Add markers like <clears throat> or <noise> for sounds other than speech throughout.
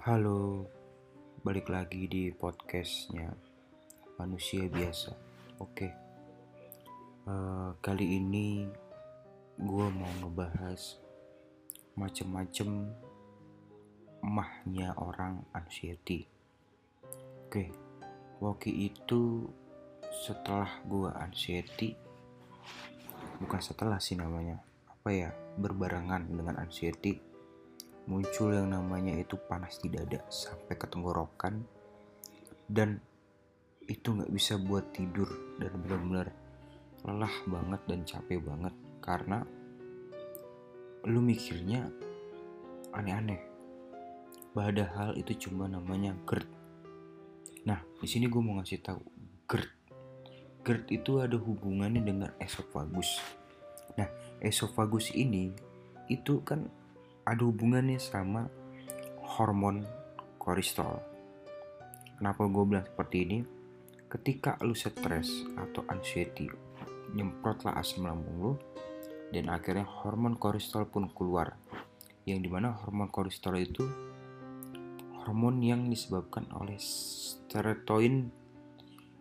Halo, balik lagi di podcastnya manusia biasa. Oke, Eh, kali ini gue mau ngebahas macem-macem mahnya orang anxiety. Oke, waktu itu setelah gue anxiety, bukan setelah sih namanya, apa ya, berbarengan dengan anxiety, muncul yang namanya itu panas di dada sampai ke tenggorokan. Dan itu nggak bisa buat tidur dan benar-benar lelah banget dan capek banget. Karena lu mikirnya aneh-aneh. Padahal itu cuma namanya GERD. Nah di sini gue mau ngasih tahu GERD. GERD itu ada hubungannya dengan esofagus nah esofagus ini itu kan ada hubungannya sama hormon kolesterol. Kenapa gue bilang seperti ini? Ketika lu stres atau anxiety nyemprotlah asam lambung lu dan akhirnya hormon kolesterol pun keluar. Yang di mana hormon kolesterol itu hormon yang disebabkan oleh serotonin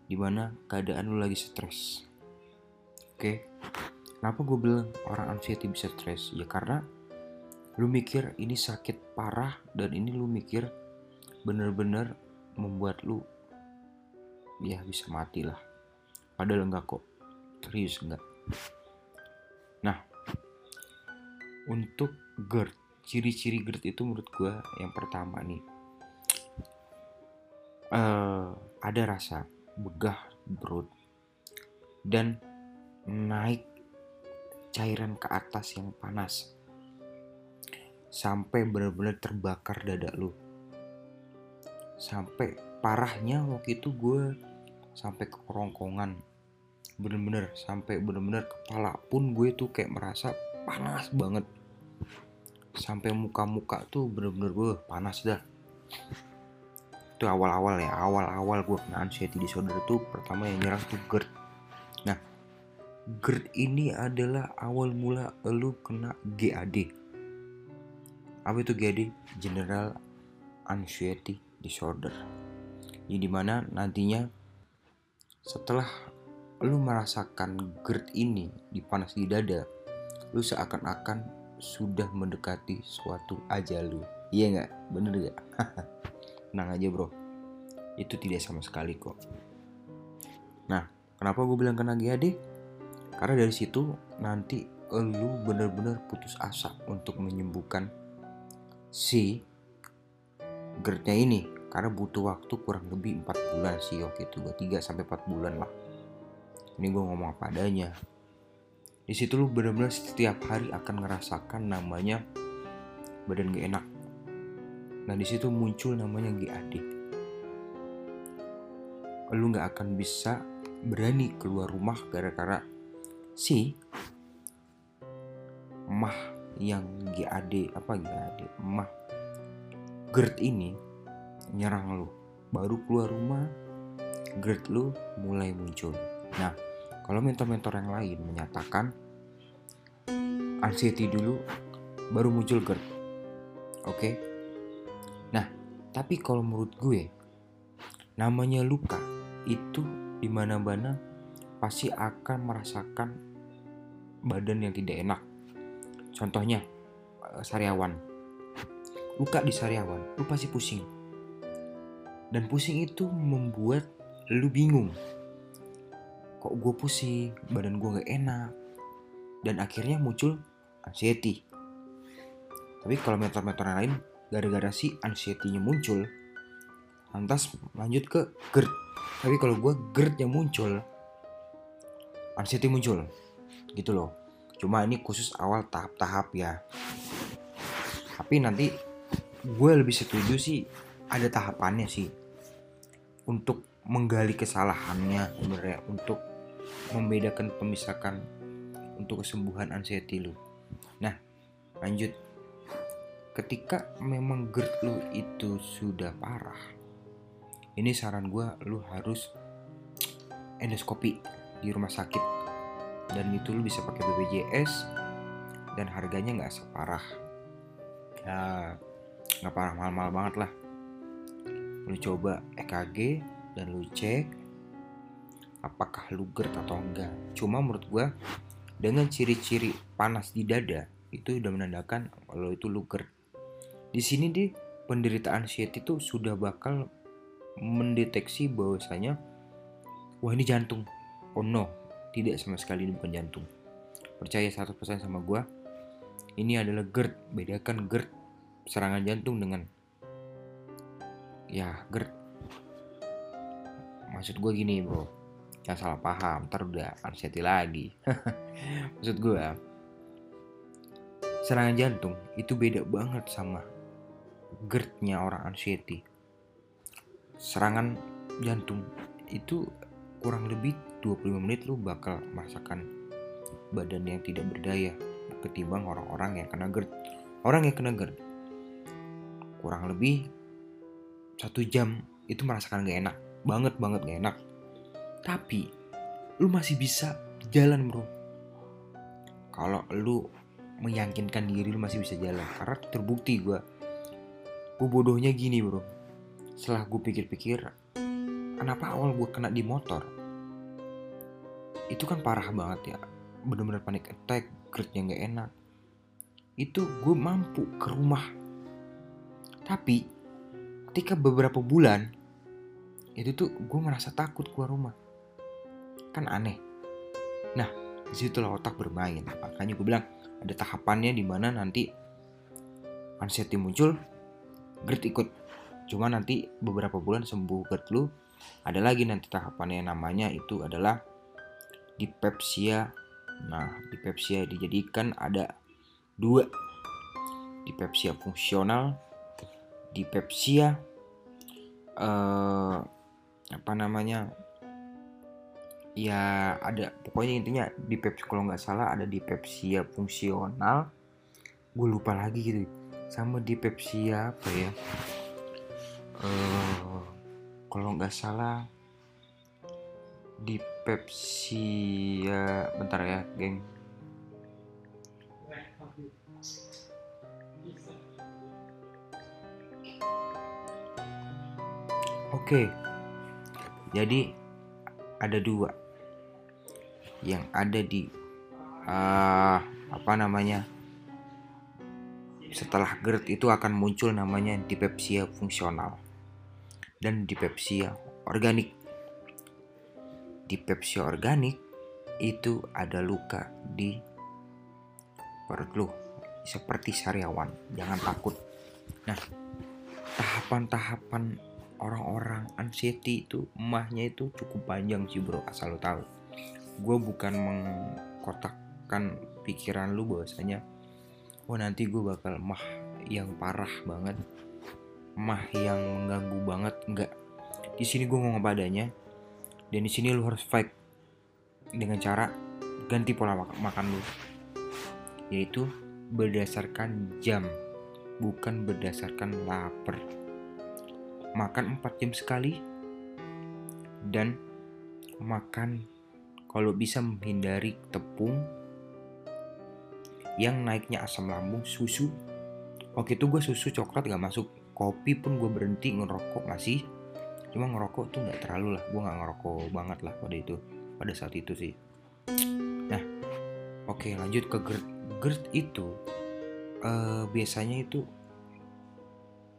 di mana keadaan lu lagi stres. Oke? Kenapa gue bilang orang anxiety bisa stres? Ya karena lu mikir ini sakit parah dan ini lu mikir bener-bener membuat lu ya bisa mati lah. Padahal enggak kok. Serius enggak. Nah untuk GERD ciri-ciri GERD itu menurut gue yang pertama nih. Eh ada rasa begah perut dan naik cairan ke atas yang panas sampai benar-benar terbakar dada lu. Sampai parahnya waktu itu gue sampai ke kerongkongan. Bener-bener sampai bener-bener kepala pun gue tuh kayak merasa panas banget. Sampai muka-muka tuh bener-bener gue panas dah. Itu awal-awal ya awal-awal gue kena anxiety disorder tuh pertama yang nyerang tuh GERD. Nah GERD ini adalah awal mula lu kena GAD apa itu GAD General Anxiety Disorder ini di mana nantinya setelah lu merasakan GERD ini di panas di dada, lu seakan-akan sudah mendekati suatu ajal lu. Iya nggak? Bener nggak? <laughs> Tenang aja bro, itu tidak sama sekali kok. Nah, kenapa gue bilang kena GAD? Karena dari situ nanti lu bener-bener putus asa untuk menyembuhkan si GERD-nya ini karena butuh waktu kurang lebih 4 bulan sih waktu itu gue 3 sampai 4 bulan lah. Ini gue ngomong apa adanya. Di situ lu benar-benar setiap hari akan ngerasakan namanya badan gak enak. Nah di situ muncul namanya GAD lu nggak akan bisa berani keluar rumah gara-gara si mah yang GAD apa GAD mah GERD ini nyerang lu. Baru keluar rumah GERD lu mulai muncul. Nah kalau mentor-mentor yang lain menyatakan anxiety dulu baru muncul GERD oke? Nah tapi kalau menurut gue namanya luka itu di mana-mana pasti akan merasakan badan yang tidak enak contohnya sariawan. Luka di sariawan lu pasti pusing. Dan pusing itu membuat lu bingung. Kok gue pusing badan gue gak enak. Dan akhirnya muncul anxiety. Tapi kalau yang lain gara-gara si anxiety-nya muncul lantas lanjut ke GERD. Tapi kalau gue GERD yang muncul anxiety muncul. Gitu loh cuma ini khusus awal tahap-tahap ya. Tapi nanti gue lebih setuju sih ada tahapannya sih. Untuk menggali kesalahannya sebenarnya untuk membedakan pemisahkan untuk kesembuhan anxiety lu. Nah lanjut. Ketika memang GERD lu itu sudah parah ini saran gue lu harus endoskopi di rumah sakit dan itu lu bisa pakai BPJS dan harganya nggak separah. Ya nggak parah mahal-mahal banget lah. Lu coba EKG dan lu cek apakah lu GERD atau enggak. Cuma menurut gue dengan ciri-ciri panas di dada itu udah menandakan kalau itu lu GERD. Di sini di penderita anxiety itu sudah bakal mendeteksi bahwasanya wah ini jantung. Oh no tidak sama sekali ini bukan jantung. Percaya 100% sama gue ini adalah GERD. Bedakan GERD serangan jantung dengan ya GERD. Maksud gue gini bro. Jangan salah paham ntar udah anxiety lagi. <laughs> Maksud gue serangan jantung itu beda banget sama GERD-nya orang anxiety. Serangan jantung itu kurang lebih 25 menit lu bakal merasakan badan yang tidak berdaya ketimbang orang-orang yang kena GERD. Orang yang kena GERD. Kurang lebih satu jam itu merasakan gak enak. Banget banget gak enak. Tapi lu masih bisa jalan bro. Kalau lu meyakinkan diri lu masih bisa jalan karena terbukti gue gue bodohnya gini bro. Setelah gue pikir-pikir kenapa awal gue kena di motor? Itu kan parah banget ya. Bener-bener panik attack GERD-nya gak enak. Itu gue mampu ke rumah. Tapi ketika beberapa bulan itu tuh gue merasa takut keluar rumah. Kan aneh. Nah di situlah otak bermain. Makanya gue bilang ada tahapannya di mana nanti anxiety muncul GERD ikut. Cuma nanti beberapa bulan sembuh GERD lu ada lagi nanti tahapannya namanya itu adalah dipepsia nah dipepsia dijadikan ada dua. Dipepsia fungsional dipepsia eh, apa namanya ya ada pokoknya intinya dipepsia kalau nggak salah ada dipepsia fungsional. Gue lupa lagi gitu. Sama dipepsia apa ya? Eh kalau nggak salah dipepsia bentar ya geng. Oke, jadi ada dua yang ada di uh, apa namanya setelah GERD itu akan muncul namanya dipepsia fungsional dan dipepsia organik. Dipepsia organik itu ada luka di perut lu seperti sariawan, jangan takut. Nah, tahapan-tahapan orang-orang anxiety itu emahnya itu cukup panjang sih bro asal lo tahu gue bukan mengkotakkan pikiran lu bahwasanya wah nanti gue bakal mah yang parah banget mah yang mengganggu banget enggak di sini gue ngomong padanya dan di sini lu harus fight dengan cara ganti pola mak makan lu. Yaitu berdasarkan jam bukan berdasarkan lapar. Makan 4 jam sekali dan makan kalau bisa menghindari tepung yang naiknya asam lambung susu. Waktu itu gue susu coklat gak masuk kopi pun gue berhenti ngerokok masih cuma ngerokok tuh nggak terlalu lah gue nggak ngerokok banget lah pada itu pada saat itu sih. Nah oke lanjut ke GERD GERD itu uh, biasanya itu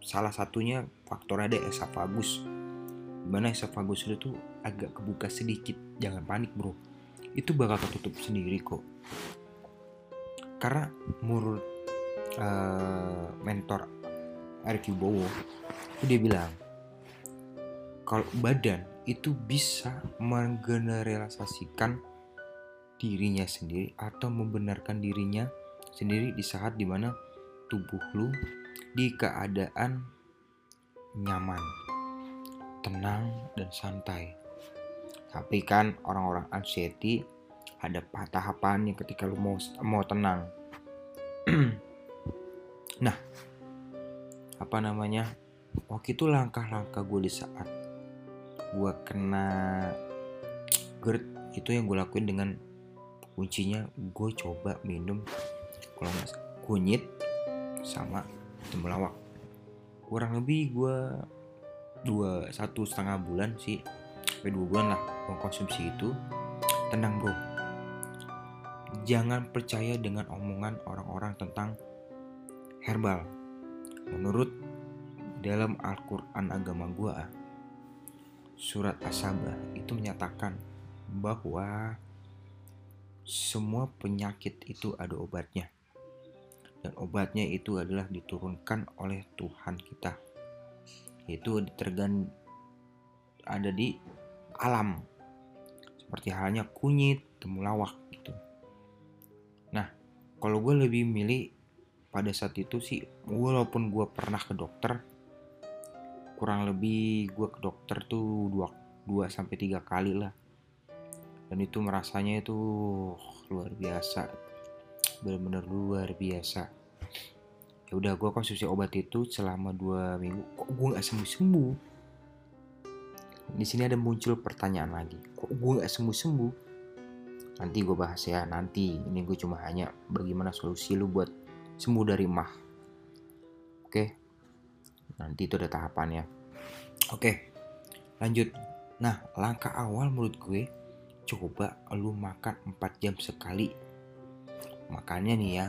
salah satunya faktor ada esofagus di mana esofagus lu tuh agak kebuka sedikit jangan panik bro. Itu bakal tertutup sendiri kok. Karena menurut uh, mentor Eric Bowo itu dia bilang kalau badan itu bisa menggeneralisasikan dirinya sendiri atau membenarkan dirinya sendiri di saat di mana tubuh lu di keadaan nyaman, tenang, dan santai. Tapi kan orang-orang anxiety ada tahapannya ketika lu mau mau tenang. <clears throat> nah, apa namanya? Waktu itu langkah-langkah gue di saat gue kena GERD itu yang gue lakuin dengan kuncinya gue coba minum kalau nggak kunyit sama temulawak kurang lebih gue dua satu setengah bulan sih sampai dua bulan lah mengkonsumsi itu. Tenang bro. Jangan percaya dengan omongan orang-orang tentang herbal menurut dalam Al-Quran agama gua surat As-Sabah itu menyatakan bahwa semua penyakit itu ada obatnya. Dan obatnya itu adalah diturunkan oleh Tuhan kita. Yaitu tergan ada di alam. Seperti halnya kunyit temulawak gitu. Nah kalau gue lebih milih pada saat itu sih walaupun gue pernah ke dokter kurang lebih gue ke dokter tuh dua dua sampai tiga kali lah. Dan itu merasanya itu luar biasa. Benar-benar luar biasa. Ya udah gue konsumsi obat itu selama dua minggu. Kok gue nggak sembuh sembuh di sini ada muncul pertanyaan lagi. Kok gue nggak sembuh sembuh nanti gue bahas ya nanti. Ini gue cuma hanya bagaimana solusi lu buat sembuh dari mah. Oke. Nanti itu ada tahapannya oke. Lanjut. Nah langkah awal menurut gue coba lu makan 4 jam sekali. Makannya nih ya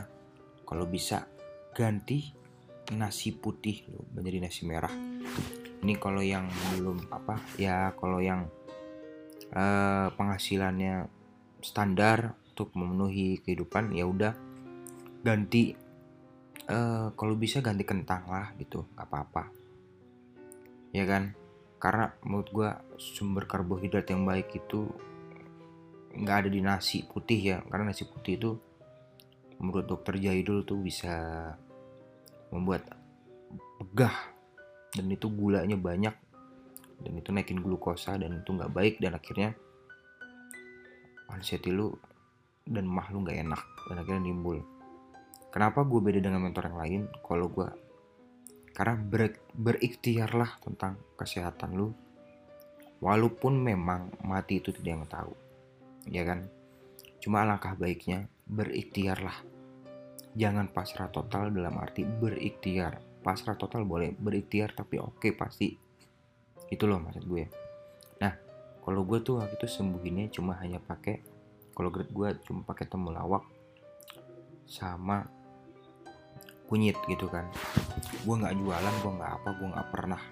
kalau bisa ganti nasi putih. Lo menjadi nasi merah. Ini kalau yang belum apa ya kalau yang uh, penghasilannya standar untuk memenuhi kehidupan ya udah ganti uh, kalau bisa ganti kentang lah gitu nggak apa-apa. Ya kan? Karena menurut gue sumber karbohidrat yang baik itu nggak ada di nasi putih ya. Karena nasi putih itu menurut dokter Jahidul tuh bisa membuat pegah dan itu gulanya banyak dan itu naikin glukosa dan itu nggak baik dan akhirnya anxiety lu dan mah lu nggak enak dan akhirnya nimbul kenapa gue beda dengan mentor yang lain? Kalau gue karena ber, berikhtiarlah tentang kesehatan lu walaupun memang mati itu tidak yang tahu ya kan? Cuma alangkah baiknya berikhtiarlah. Jangan pasrah total dalam arti berikhtiar. Pasrah total boleh berikhtiar tapi oke okay, pasti. Itu loh maksud gue. Nah kalau gue tuh waktu itu sembuhinnya cuma hanya pakai kalau gue cuma pakai temulawak sama kunyit gitu kan. Gue nggak jualan gue nggak apa gue nggak pernah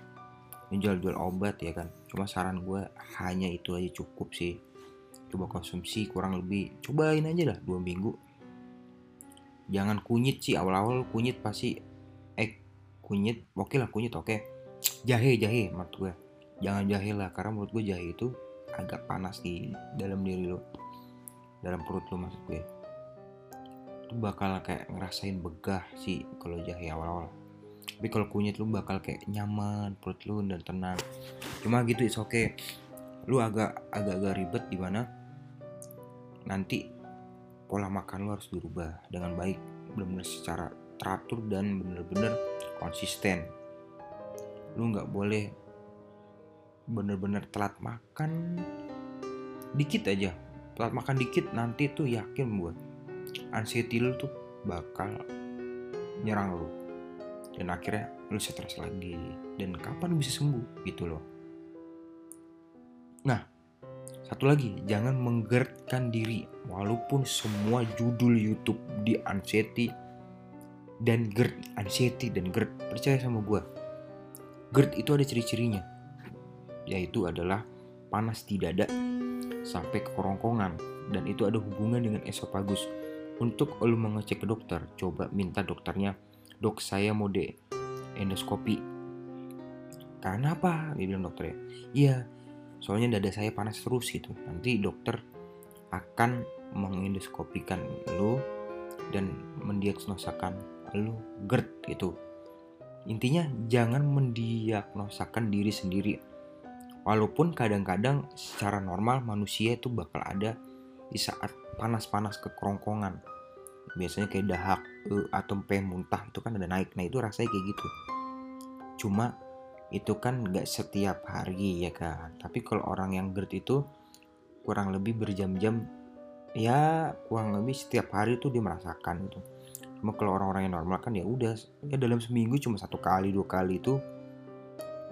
menjual-jual obat ya kan. Cuma saran gue hanya itu aja cukup sih. Coba konsumsi kurang lebih cobain aja lah dua minggu. Jangan kunyit sih awal-awal kunyit pasti eh kunyit oke lah kunyit oke. Jahe jahe menurut gue jangan jahe lah karena menurut gue jahe itu agak panas di dalam diri lo. Dalam perut lo maksud gue itu bakal kayak ngerasain begah sih kalau jahe awal-awal. Tapi kalau kunyit lu bakal kayak nyaman perut lu dan tenang. Cuma gitu oke okay. lu agak agak agak ribet di mana nanti pola makan lo harus dirubah dengan baik benar-benar secara teratur dan benar-benar konsisten. Lu nggak boleh bener-bener telat makan dikit aja. Telat makan dikit nanti tuh yakin gue anxiety lu tuh bakal nyerang lu. Dan akhirnya lu stres lagi. Dan kapan bisa sembuh? Gitu loh. Nah satu lagi, jangan menggerakkan diri. Walaupun semua judul YouTube di anxiety dan GERD, anxiety dan GERD, percaya sama gue. GERD itu ada ciri-cirinya, yaitu adalah panas di dada sampai ke kerongkongan. Dan itu ada hubungan dengan esofagus. Untuk lo mengecek ke dokter, coba minta dokternya, dok saya mau de endoskopi. Karena apa? Dia bilang dokternya. Iya, soalnya dada saya panas terus gitu nanti dokter akan mengendoskopikan lo dan mendiagnosakan lo GERD gitu intinya jangan mendiagnosakan diri sendiri walaupun kadang-kadang secara normal manusia itu bakal ada di saat panas-panas ke kerongkongan. Biasanya kayak dahak eh, atau peh muntah itu kan ada naik. Nah itu rasanya kayak gitu. Cuma itu kan nggak setiap hari ya kan? Tapi kalau orang yang GERD itu kurang lebih berjam-jam ya kurang lebih setiap hari itu dia merasakan itu. Cuma kalau orang-orang yang normal kan ya udah ya dalam seminggu cuma satu kali dua kali itu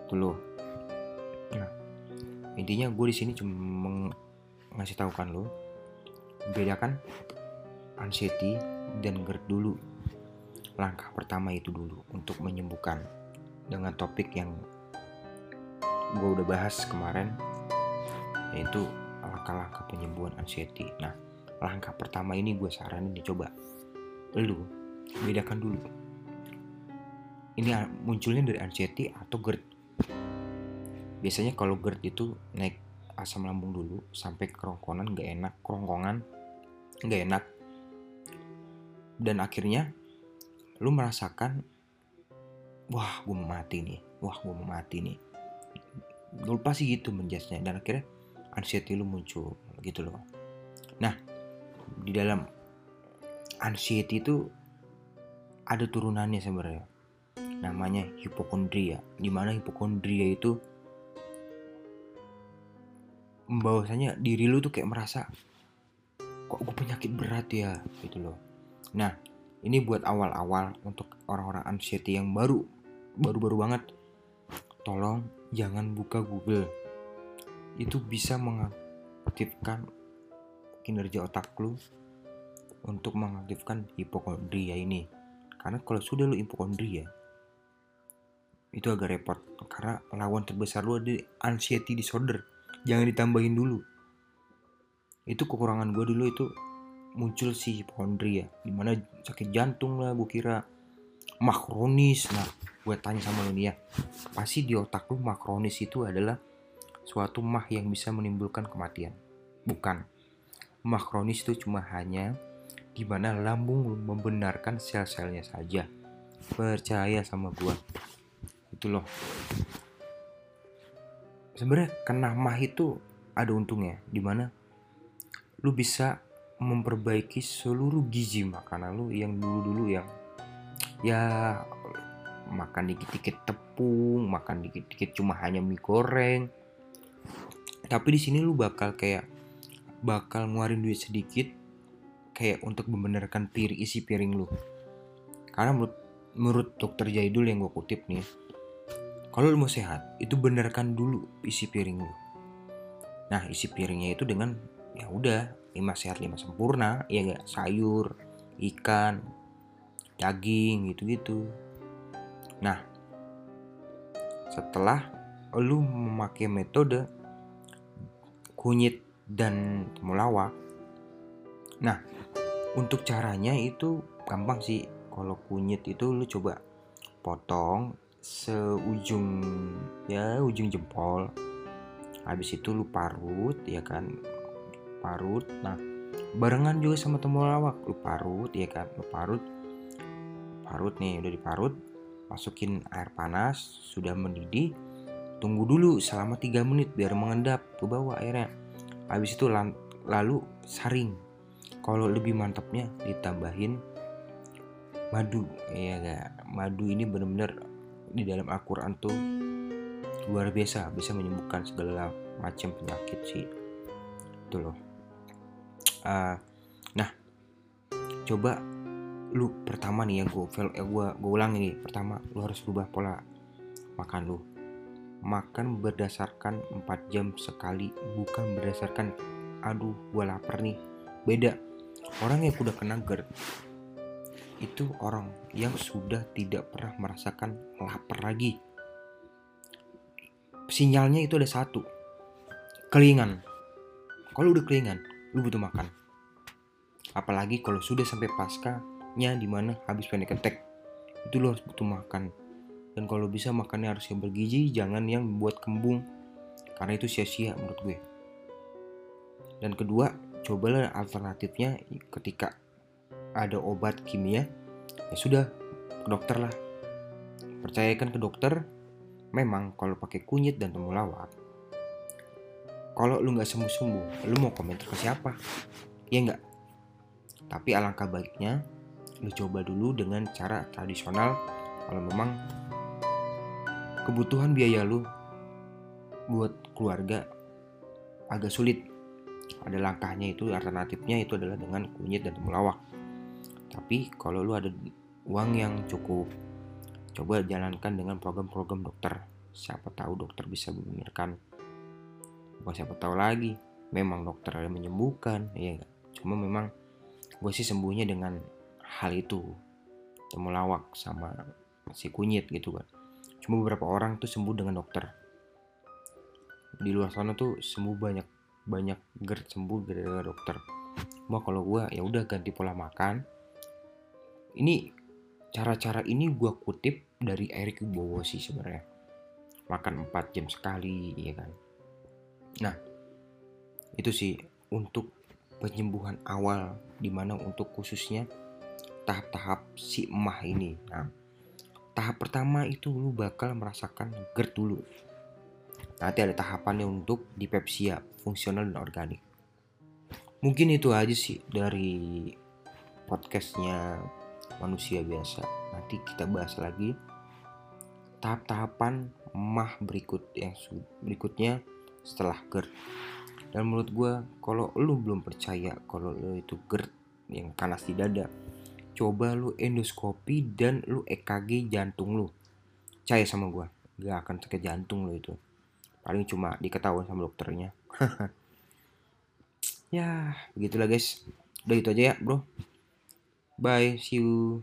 itu loh. Intinya gue di sini cuma ngasih tahu kan lo bedakan anxiety dan GERD dulu. Langkah pertama itu dulu untuk menyembuhkan. Dengan topik yang gue udah bahas kemarin yaitu langkah-langkah penyembuhan anxiety. Nah langkah pertama ini gue saranin dicoba lu bedakan dulu. Ini munculnya dari anxiety atau GERD? Biasanya kalau GERD itu naik asam lambung dulu sampai kerongkongan gak enak kerongkongan gak enak. Dan akhirnya lu merasakan wah gue mau mati nih. Wah gue mau mati nih. Lu pasti gitu menjasnya dan akhirnya anxiety lu muncul gitu loh. Nah di dalam anxiety itu ada turunannya sebenarnya. Namanya hipokondria. Di mana hipokondria itu bahwasanya diri lu tuh kayak merasa kok gue penyakit berat ya gitu loh. Nah ini buat awal-awal untuk orang-orang anxiety yang baru baru-baru banget. Tolong jangan buka Google. Itu bisa mengaktifkan kinerja otak lu untuk mengaktifkan hipokondria ini. Karena kalau sudah lu hipokondria itu agak repot. Karena lawan terbesar lu ada anxiety disorder. Jangan ditambahin dulu itu kekurangan gue dulu itu muncul si hipokondria di mana sakit jantung lah gue kira. Makronis nah gue tanya sama lu nih ya pasti di otak lu makronis itu adalah suatu mah yang bisa menimbulkan kematian. Bukan. Makronis itu cuma hanya di mana lambung membenarkan sel-selnya saja. Percaya sama gue itu loh. Sebenarnya kena mah itu ada untungnya di mana lu bisa memperbaiki seluruh gizi makanan lu yang dulu-dulu yang ya makan dikit-dikit tepung, makan dikit-dikit cuma hanya mie goreng. Tapi di sini lu bakal kayak bakal ngeluarin duit sedikit kayak untuk membenarkan piring isi piring lu. Karena menurut menurut dokter Jaidul yang gue kutip nih, kalau lu mau sehat, itu benarkan dulu isi piring lu. Nah, isi piringnya itu dengan ya udah lima sehat lima sempurna, ya gak sayur, ikan, daging gitu-gitu. Nah, setelah lu memakai metode kunyit dan temulawak, nah untuk caranya itu gampang sih. Kalau kunyit itu lu coba potong seujung ya ujung jempol habis itu lu parut ya kan parut nah barengan juga sama temulawak. Lu parut ya kan? Lu parut parut nih udah diparut. Masukin air panas sudah mendidih. Tunggu dulu selama 3 menit biar mengendap. Ke bawah airnya. Habis itu lalu saring. Kalau lebih mantapnya ditambahin madu. Ya gak madu ini bener-bener di dalam Al-Quran tuh luar biasa. Bisa menyembuhkan segala macam penyakit sih. Itu loh uh, nah coba lu pertama nih ya gue eh, gua gue ulang ini pertama lu harus rubah pola makan lu makan berdasarkan 4 jam sekali bukan berdasarkan aduh gue lapar nih beda orang yang udah kena GERD itu orang yang sudah tidak pernah merasakan lapar lagi. Sinyalnya itu ada satu, kelingan. Kalau udah kelingan, lu butuh makan. Apalagi kalau sudah sampai paskanya di mana habis panic attack, itu lu harus butuh makan. Dan kalau bisa makannya harus yang bergizi, jangan yang buat kembung, karena itu sia-sia menurut gue. Dan kedua, cobalah alternatifnya ketika ada obat kimia ya sudah ke dokter lah percayakan ke dokter memang kalau pakai kunyit dan temulawak kalau lu nggak sembuh sembuh lu mau komentar ke siapa? Ya nggak? Tapi alangkah baiknya lu coba dulu dengan cara tradisional. Kalau memang kebutuhan biaya lu buat keluarga agak sulit ada langkahnya itu alternatifnya itu adalah dengan kunyit dan temulawak tapi kalau lu ada uang yang cukup, coba jalankan dengan program-program dokter. Siapa tahu dokter bisa memberikan bukan siapa tahu lagi. Memang dokter ada menyembuhkan ya gak? cuma memang gue sih sembuhnya dengan hal itu. Temulawak sama si kunyit gitu kan cuma beberapa orang tuh sembuh dengan dokter. Di luar sana tuh sembuh banyak banyak GERD sembuh gara-gara dokter. Mau kalau gue ya udah ganti pola makan. Ini cara-cara ini gue kutip dari Eric Wibowo sih sebenarnya. Makan 4 jam sekali ya kan nah itu sih untuk penyembuhan awal di mana untuk khususnya tahap-tahap si emah ini. Nah tahap pertama itu lu bakal merasakan GERD dulu. Nanti ada tahapannya untuk dipepsia fungsional dan organik. Mungkin itu aja sih dari podcastnya manusia biasa. Nanti kita bahas lagi tahap-tahapan mah berikut yang berikutnya setelah GERD dan menurut gue kalau lu belum percaya kalau lu itu GERD yang panas di dada coba lu endoskopi dan lu EKG jantung lu. Percaya sama gue gak akan sakit jantung lu itu. Paling cuma diketahui sama dokternya. <laughs> Ya begitulah guys. Udah itu aja ya bro. Bye see you